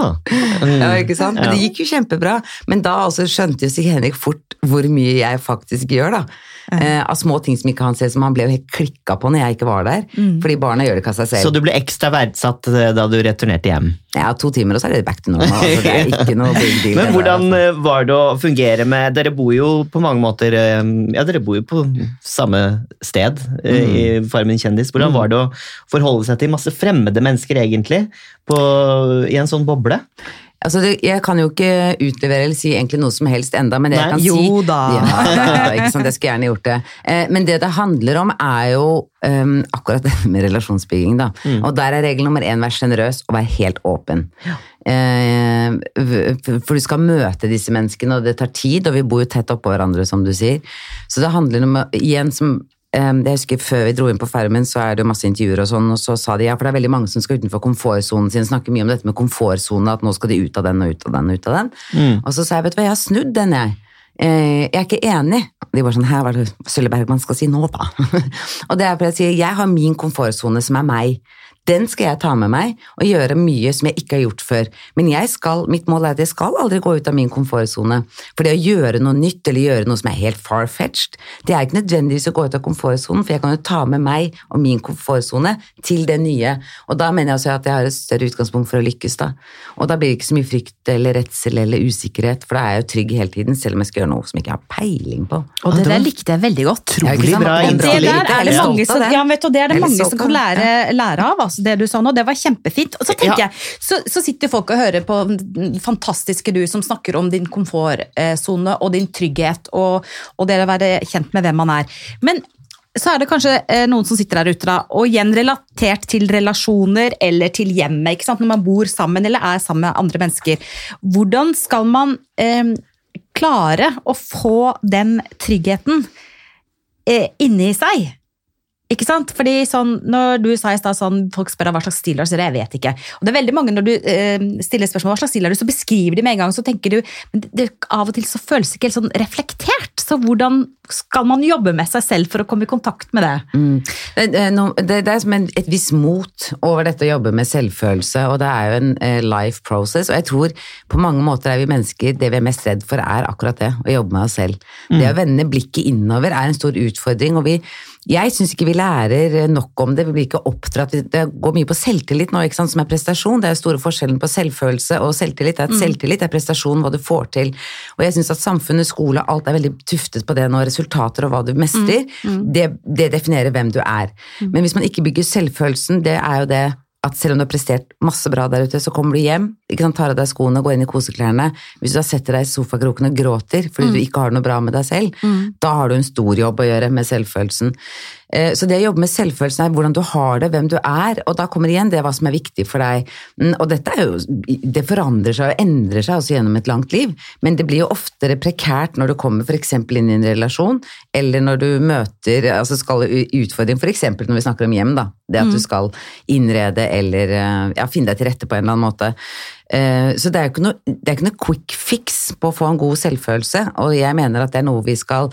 Mm. Ja, ikke sant? Men det gikk jo kjempebra. Men da også skjønte jo Sig Henrik fort hvor mye jeg faktisk gjør, da. Eh, av små ting som ikke han ser, som han ble jo helt klikka på når jeg ikke var der. Fordi barna gjør det ikke av seg selv. Så du ble ekstra verdsatt eh, da du returnerte hjem. Ja, to timer, og så er det back to normal. Altså, det er ikke noe big deal. Men der, hvordan altså. eh, var det å fungere med Dere bor jo på mange måter eh, Ja, dere bor jo på samme sted mm. i Farmen kjendis. Hvordan var det å forholde seg til masse fremmede mennesker, egentlig, på, i en sånn boble? Altså, jeg kan jo ikke utlevere eller si egentlig noe som helst enda, men det Nei, jeg kan jo si da. Ja, ikke sant, jeg skulle gjerne gjort det. Eh, men det det handler om er jo um, akkurat det med relasjonsbygging, da. Mm. Og der er regel nummer én vær sjenerøs og vær helt åpen. Ja. for du skal møte disse menneskene, og det tar tid, og vi bor jo tett oppå hverandre, som du sier. Så det handler om, igjen som Um, jeg husker Før vi dro inn på Farmen, så er det jo masse intervjuer, og sånn, og så sa de ja, for det er veldig mange som skal utenfor komfortsonen sin, snakker mye om dette med komfortsonen, at nå skal de ut av den og ut av den og ut av den. Og så sa jeg vet du hva, jeg har snudd den, jeg. Eh, jeg er ikke enig. De var sånn her, hva er det Sølve Bergman skal si nå, da? og det er fordi jeg sier jeg har min komfortsone som er meg. Den skal jeg ta med meg og gjøre mye som jeg ikke har gjort før. Men jeg skal, mitt mål er at jeg skal aldri gå ut av min komfortsone. For det å gjøre noe nytt eller gjøre noe som er helt far-fetched, det er ikke nødvendigvis å gå ut av komfortsonen, for jeg kan jo ta med meg og min komfortsone til det nye. Og da mener jeg også at jeg har et større utgangspunkt for å lykkes, da. Og da blir det ikke så mye frykt eller redsel eller usikkerhet, for da er jeg jo trygg hele tiden, selv om jeg skal gjøre noe som jeg ikke har peiling på. Og det det der likte jeg veldig godt. Sant? bra Det er Det der er mange som, ja, vet du, det er det er mange som kan lære, lære av, altså det du sa nå. Det var kjempefint. Og så tenker Ja. jeg, så, så sitter folk og hører på den fantastiske du som snakker om din komfortsone og din trygghet og, og det å være kjent med hvem man er. Men så er det kanskje eh, noen som sitter der ute, da, og igjen relatert til relasjoner eller til hjemmet. ikke sant? Når man bor sammen eller er sammen med andre mennesker. Hvordan skal man eh, klare å få den tryggheten eh, inni seg? Ikke sant? Fordi sånn, når du sa i stad sånn, folk spør hva slags stil du har, så sier jeg vet ikke. Og det er veldig mange når du eh, stiller spørsmål hva slags stil har du, så beskriver de med en gang, så tenker du men det, det, av og til så føles det ikke helt sånn reflektert. Så hvordan skal man jobbe med seg selv for å komme i kontakt med det? Mm. Det, det, er det, er som en, et visst mot over dette å jobbe med selvfølelse, og det er jo en eh, life process. Og jeg tror på mange måter er vi mennesker, det vi er mest redd for er akkurat det, å jobbe med oss selv. Det å vende blikket innover er en stor utfordring, og vi jeg syns ikke vi lærer nok om det. Vi blir ikke oppdratt. Det går mye på selvtillit nå, som er prestasjon. Det er store forskjellen på selvfølelse og selvtillit. Det er at Selvtillit er prestasjon, hva du får til. Og jeg syns at samfunnet, skole, alt er veldig tuftet på det nå. Resultater og hva du mestrer, det, det definerer hvem du er. Men hvis man ikke bygger selvfølelsen, det er jo det at selv om du har prestert masse bra der ute, så kommer du hjem, ikke sant, tar av deg skoene, og går inn i koseklærne. Hvis du da setter deg i sofakroken og gråter fordi du ikke har noe bra med deg selv, da har du en stor jobb å gjøre med selvfølelsen. Eh, Så det å jobbe med selvfølelsen er hvordan du har det, hvem du er, og da kommer igjen det hva som er viktig for deg. Mm, Og dette er jo, det forandrer seg og endrer seg også gjennom et langt liv, men det blir jo oftere prekært når du kommer f.eks. inn i en relasjon, eller når du møter, altså skal utfordring, f.eks. når vi snakker om hjem, da. Det at du skal innrede eller eh, ja, finne deg til rette på en eller annen måte. Eh, Så det er jo ikke noe, det er ikke noe quick fix på å få en god selvfølelse, og jeg mener at det er noe vi skal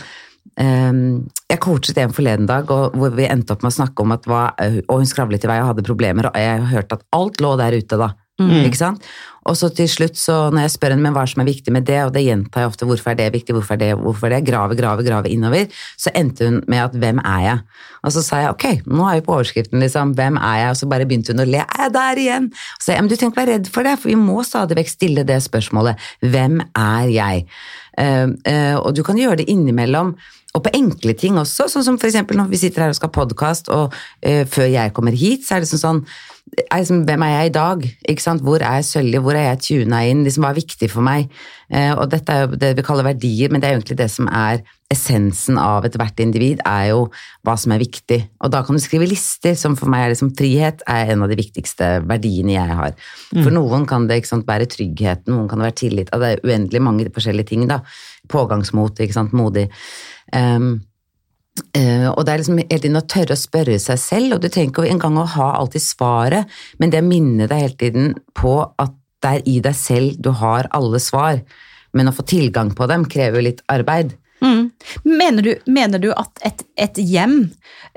Jeg coachet en forleden dag, hvor vi endte opp med å snakke om at hva, og hun skravlet i vei og hadde problemer, og jeg hørte at alt lå der ute, da. Ikke sant? Og så til slutt, så når jeg spør henne hva som er viktig med det, og det gjentar jeg ofte, hvorfor er det viktig, hvorfor er det, hvorfor er det, grave, grave, grave innover, så endte hun med at hvem er jeg? Og så sa jeg ok, nå er vi på overskriften, liksom, hvem er jeg? Og så bare begynte hun å le, er jeg der igjen? Og Så sa jeg, men du trenger ikke være redd for det, for vi må stadig vekk stille det spørsmålet, hvem er jeg? Eh, eh, og du kan gjøre det innimellom, og på enkle ting også, sånn som eksempel når vi sitter her og skal ha podcast, og eh, før jeg kommer hit, så er det sånn sånn, liksom, hvem er jeg i dag? Hvor er sølje? Hvor er jeg tuna inn? Liksom, hva er viktig for meg? Eh, og dette er jo det vi kaller verdier, men det er jo egentlig det som er essensen av ethvert individ, er jo hva som er viktig. Og da kan du skrive lister, som for meg er liksom frihet er en av de viktigste verdiene jeg har. For noen kan det sant, være trygghet, noen kan det være tillit. Det er uendelig mange forskjellige ting, da. Pågangsmot, ikke sant, modig. Um, Uh, og det er liksom hele tiden å tørre å spørre seg selv, og du trenger ikke engang å ha alltid svaret, men det minner deg hele tiden på at det er i deg selv du har alle svar, men å få tilgang på dem krever litt arbeid. Mm. Mener, du, mener, du, at et, et, hjem,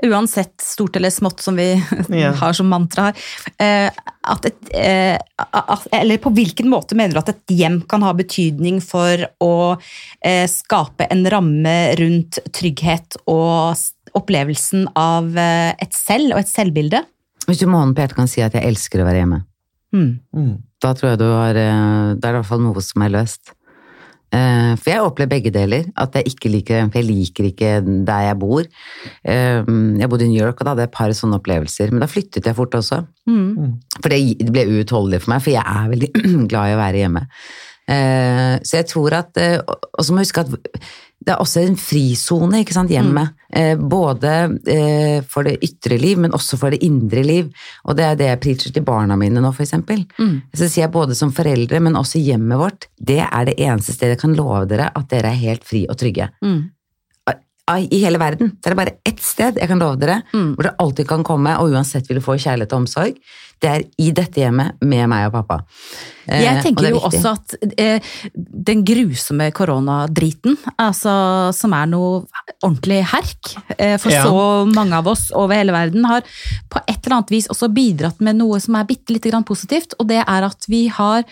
uansett stort eller smått som vi yeah. har som mantra her, eh, at et, eh, at, Eller på hvilken måte mener du at et hjem kan ha betydning for å eh, skape en ramme rundt trygghet og opplevelsen av et selv og et selvbilde? Hvis du med hånden på hjertet kan si at jeg elsker å være hjemme, mm. da tror jeg du har Da er det i hvert fall noe som er løst. Eh, for jeg opplever begge deler. At jeg ikke liker For jeg liker ikke der jeg bor. Eh, jeg bodde i New York, og da hadde jeg et par sånne opplevelser. Men da flyttet jeg fort også. Mm. For det ble uutholdelig for meg, for jeg er veldig glad i å være hjemme. Eh, så jeg tror at Og så må jeg huske at det er også en frisone, ikke sant, hjemmet. Mm. både for det ytre liv, men også for det indre liv. Og det er det jeg preacher til barna mine nå, eksempel. Mm. Så sier jeg både som foreldre, men også hjemmet vårt. Det er det eneste stedet jeg kan love dere at dere er helt fri og trygge. Mm. I hele verden. Det er bare ett sted jeg kan love dere, mm. hvor dere alltid kan komme, og uansett vil du få kjærlighet og omsorg. Det er i dette hjemmet med meg og pappa. Jeg tenker tenker jo også at eh, den grusomme koronadriten, altså, som er noe ordentlig herk eh, for ja. så mange av oss over hele verden, har på et eller annet vis også bidratt med noe som er bitte lite grann positivt, og det er at vi har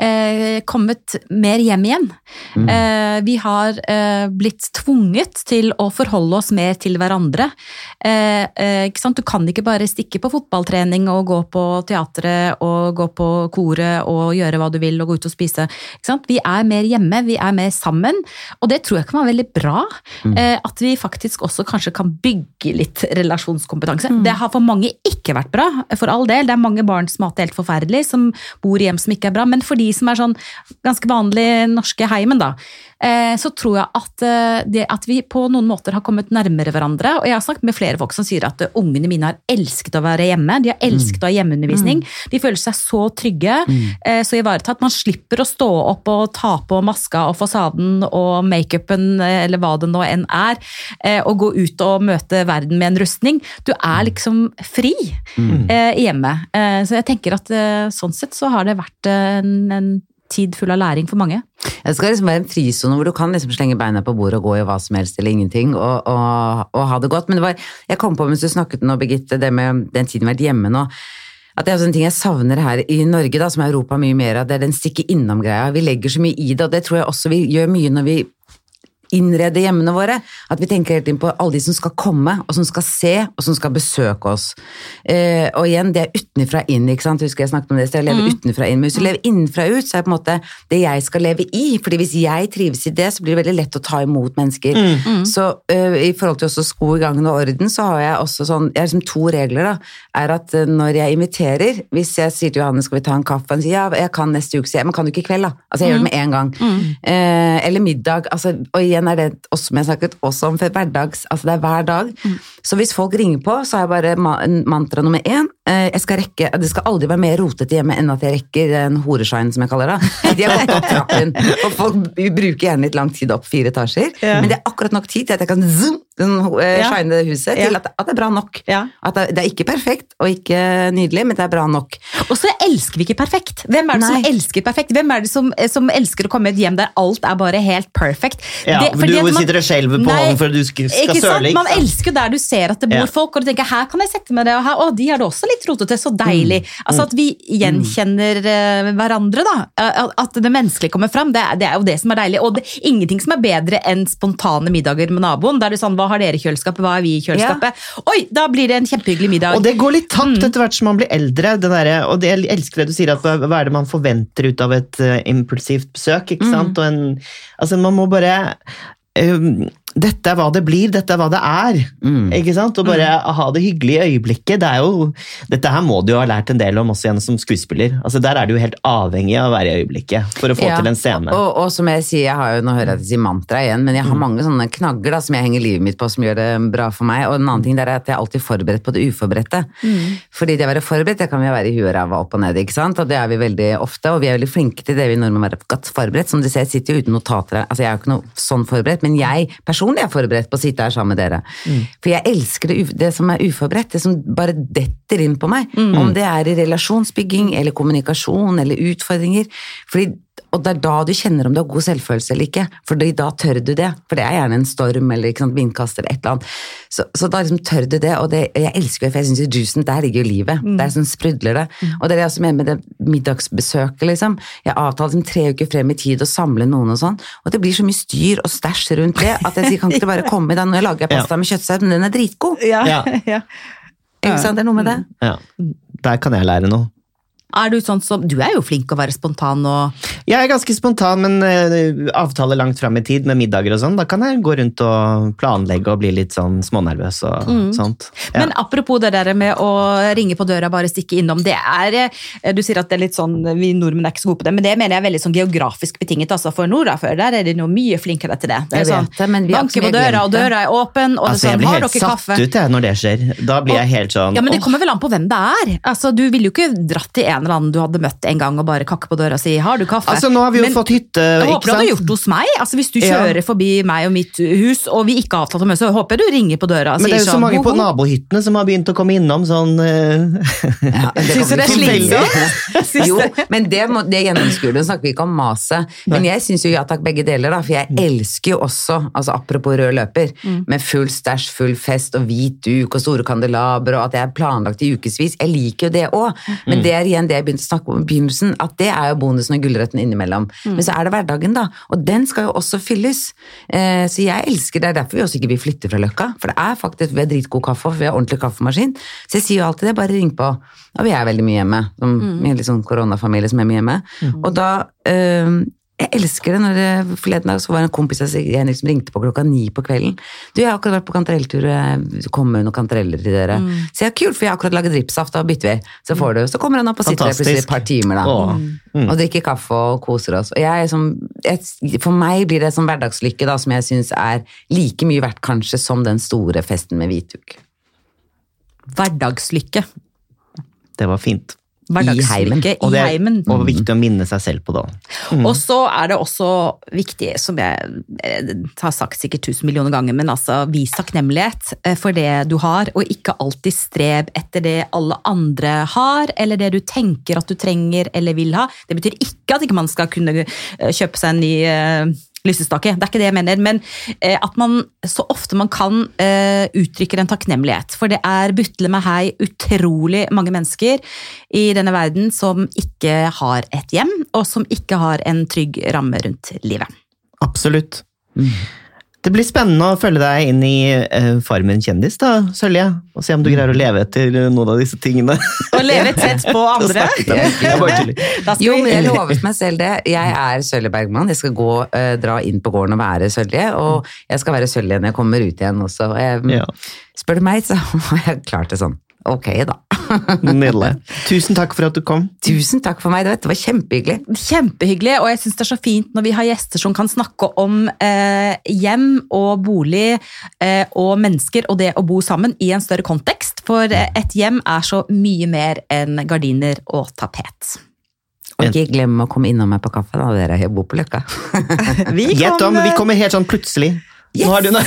eh, kommet mer hjem igjen. Mm. Eh, vi har eh, blitt tvunget til å forholde oss mer til hverandre. Eh, eh, du kan ikke bare stikke på fotballtrening og gå på teatret og gå på koret og gjøre hva du vil og gå ut og spise. Vi er mer hjemme, vi er mer sammen, og det tror jeg kan være veldig bra. Mm. Eh, at vi faktisk også kanskje kan bygge litt relasjonskompetanse. Mm. Det har for mange ikke vært bra, for all del. Det er mange barn som har hatt det helt forferdelig, som bor i hjem som ikke er bra. men for de som er sånn ganske vanlige norske heimen, da, eh, så tror jeg at, eh, det, at vi på noen måter har kommet nærmere hverandre. Og jeg har snakket med flere folk som sier at ungene mine har elsket å være hjemme. De har elsket å ha hjemmeundervisning. Mm. De føler seg så trygge, mm. Eh, så ivaretatt. Man slipper å stå opp og ta på maska og fasaden og makeupen eller hva det nå enn er, og gå ut og møte verden med en rustning. Du er liksom fri mm. hjemme. Så jeg tenker at sånn sett så har det vært en, en tid full av læring for mange. Det skal liksom være en frisone hvor du kan liksom slenge beina på bordet og gå i hva som helst eller ingenting og, og, og ha det godt. Men det var, jeg kom på mens du snakket nå, Birgitte, det med den tiden vi har vært hjemme nå. At det er en ting jeg savner her i Norge, da, som Europa mye mer av, det er den stikke innom-greia. Vi legger så mye i det, og det tror jeg også vi gjør mye når vi innrede hjemmene våre. At vi tenker helt inn på alle de som skal komme, og som skal se, og som skal besøke oss. Eh, og igjen, det er utenfra inn, ikke sant. Husker jeg snakket om det, så jeg lever mm. utenfra inn. Men hvis du lever innenfra ut, så er det på en måte det jeg skal leve i. fordi hvis jeg trives i det, så blir det veldig lett å ta imot mennesker. Mm. mm. Så eh, i forhold til også sko i gangen og orden, så har jeg også sånn Jeg har liksom to regler, da. Er at eh, når jeg inviterer, hvis jeg sier til Johanne skal vi ta en kaffe, han sier ja, jeg kan neste uke, sier jeg, men kan du ikke i kveld, da? Altså jeg mm. gjør det med en gang. Mm. Eh, eller middag. altså, og igjen igjen er det også, som jeg snakket også om for hverdags, altså det er hver dag. Mm. Så hvis folk ringer på, så er jeg bare mantra nummer én eh, jeg skal rekke, Det skal aldri være mer rotete hjemme enn at jeg rekker en horeshine, som jeg kaller det. De har gått opp trappen, og folk bruker gjerne litt lang tid opp fire etasjer, ja. men det er akkurat nok tid til at jeg kan zoom. Shine det huset, til Ja. at, at det er bra nok. Ja. At det, det er ikke perfekt og ikke nydelig, men det er bra nok. Og så elsker vi ikke perfekt. Hvem er det som elsker perfekt? Hvem er det som, som elsker å komme i et hjem der alt er bare helt perfect? Ja, Det- fordi du man- sitter og skjelver på hånden for at du skal, skal ikke sant? søle. Man elsker der du ser at det bor Ja. folk, og du tenker her kan jeg sette meg det, og her, å, de har det også litt rotete, så deilig. Mm. Altså At vi gjenkjenner eh, hverandre, da. At- det menneskelige kommer fram, det er, det er jo det som er deilig. Og det ingenting som er bedre enn spontane middager med naboen. Der det er sånn, hva har dere i kjøleskapet, hva har vi i kjøleskapet? Oi, da blir det en kjempehyggelig middag. Og det går litt tapt Mm. etter hvert som man blir eldre. Derre- og det, jeg elsker det du sier, at hva, er det man forventer ut av et uh, impulsivt besøk? Mm. ikke sant? Og en, altså Man må bare um, dette er hva det blir, dette er hva det er. Mm. Ikke sant? Og bare ha det hyggelige øyeblikket. Det er jo, dette her må du jo ha lært en del om også igjen som skuespiller. Altså Der er du jo helt avhengig av å være i øyeblikket for å få Ja, til en scene. Og, og som jeg sier, jeg har jo, nå hører jeg at jeg sier mantra igjen, men jeg Mm. har mange sånne knagger da, som jeg henger livet mitt på, som gjør det bra for meg. Og en annen ting der er at jeg er alltid forberedt på det uforberedte. Mm. Fordi det å være forberedt, det kan vi være i huet og ræva opp og ned, ikke sant? Og det er vi veldig ofte, og vi er veldig flinke til det vi nordmenn er godt forberedt. Som du ser, jeg sitter jo uten notater. Altså, jeg er jo ikke noe sånn forberedt, men jeg personlig er forberedt på å sitte her sammen med dere. For jeg elsker det, det som er uforberedt, det som bare detter inn på meg. Om det er i relasjonsbygging eller kommunikasjon eller utfordringer. Fordi, og det er da du kjenner om du har god selvfølelse eller ikke. For da tør du det. For det er gjerne en storm eller ikke sant, vindkast eller et eller annet. Så, så da liksom tør du det, og det, jeg elsker det, for jeg syns i juicen, der ligger jo livet. Der sånn sprudler det. Og det er det jeg også mener med det middagsbesøket, liksom. Jeg avtaler liksom tre uker frem i tid å samle noen og sånn, og det blir så mye styr og stæsj rundt det at jeg sier kan ikke det bare komme i dag, nå lager jeg pasta med kjøttsaus, men den er dritgod. ja, Ja. ja. Ikke sant, det er noe med det. Ja. Der kan jeg lære noe. Er du sånn som Du er jo flink å være spontan og Jeg er ganske spontan, men uh, avtale langt fram i tid med middager og sånn. Da kan jeg gå rundt og planlegge og bli litt sånn smånervøs og sånt. Ja. Mm. Men apropos det der med å ringe på døra, bare stikke innom. Det er, eh, Du sier at det er litt sånn, vi nordmenn er ikke så gode på det, men det mener jeg er veldig sånn geografisk betinget. altså For nordafør der er de noe mye flinkere til det. Det er sånn, det, men vi Banker på døra, og døra er åpen, og altså, det jeg er sånn, blir helt satt ut jeg, når det skjer. Da blir jeg helt sånn Ja, men Det åh, kommer vel an på hvem det er. Altså, Du ville jo ikke dratt til en eller annen du hadde møtt en gang og bare kakke på døra og si 'har du kaffe'? Altså, nå har vi jo Men- fått hytte, Jeg håper du hadde gjort det hos meg. Altså Hvis du Ja. kjører forbi meg og mitt hus, og vi ikke har avtalt å møtes, så håper jeg du ringer på døra og Men det er jo så sånn mange på nabohyttene som har begynt å komme innom sånn eh, Ja, det Syns du det er slitsomt? Jo, men det, må- det gjennomskuer du. Snakker vi ikke om maset. Men jeg syns jo ja takk, begge deler, da. For jeg elsker jo også, altså apropos rød løper, med full stæsj, full fest og hvit duk og store kandelaber og at det er planlagt i ukevis. Jeg liker jo det òg. Men det er igjen det jeg begynte å snakke om i begynnelsen, at det er jo bonusen og gulrøtten innimellom. Men så er det hverdagen, da. Og den skal jo også fylles. Eh, så jeg elsker det. er derfor vi også ikke vil flytte fra Løkka. For det er faktisk, vi har dritgod kaffe, for vi har ordentlig kaffemaskin. Så jeg sier jo alltid det, bare ring på. Og vi er veldig mye hjemme. Som en litt sånn koronafamilie som er mye hjemme. Og da eh, jeg elsker det når det forleden dag så var det en kompis av Jenny som ringte på klokka ni på kvelden. Du, jeg har akkurat vært på kantarelltur, kom med noen kantareller til dere. Så jeg, kult, for jeg har akkurat laget dripsaft da bytter vi. Så får du. Så kommer han opp og sitter der plutselig et par timer, da. Mm. Og drikker kaffe og koser oss. Og jeg er som, jeg, for meg blir det sånn hverdagslykke da, som jeg syns er like mye verdt kanskje som den store festen med hvitduk. Hverdagslykke. Det var fint. Hverdagslykke Og i det heimen. og viktig å minne seg selv på det. Og så er det også viktig, som jeg eh, har sagt sikkert tusen millioner ganger, men altså vis takknemlighet eh, for det du har, og ikke alltid strev etter det alle andre har, eller det du tenker at du trenger eller vil ha. Det betyr ikke at ikke man skal kunne eh, kjøpe seg en ny lysestake, det er ikke det jeg mener, men eh, at man så ofte man kan eh, uttrykker en takknemlighet. For det er butle meg hei utrolig mange mennesker i denne verden som ikke har et hjem, og som ikke har en trygg ramme rundt livet. Absolutt. Det blir spennende å følge deg inn i uh, Farmen kjendis, da, Sølje. Og se om du greier å leve etter noen av disse tingene. Å leve tett på andre. Jo, men jeg lovet meg selv det. Jeg er Sølje Bergman. Jeg skal gå, eh, dra inn på gården og være Sølje. Og jeg skal være Sølje når jeg kommer ut igjen også. Og Jeg, Ja. Spør du meg, så har jeg klart det sånn. Ok, da. Nydelig. Tusen takk for at du kom. Tusen takk for meg. Det var kjempehyggelig. Kjempehyggelig, og jeg syns det er så fint når vi har gjester som kan snakke om eh, hjem og bolig eh, og mennesker og det å bo sammen i en større kontekst. For eh, et hjem er så mye mer enn gardiner og tapet. Og ikke glem å komme innom meg på kaffe, da, dere. Bor på Løkka. Gjett om, vi kommer helt sånn plutselig. Noe.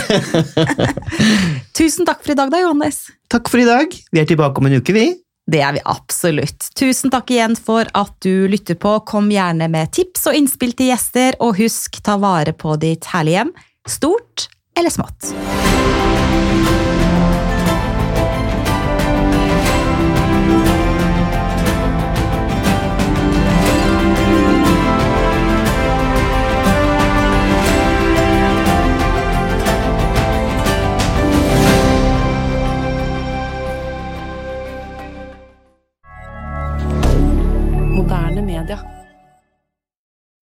Tusen takk for i dag, da, Johannes. Takk for i dag. Vi er tilbake om en uke, vi. Det er vi absolutt. Tusen takk igjen for at du lytter på. Kom gjerne med tips og innspill til gjester, og husk, ta vare på ditt herlige hjem. Stort eller smått. Canada.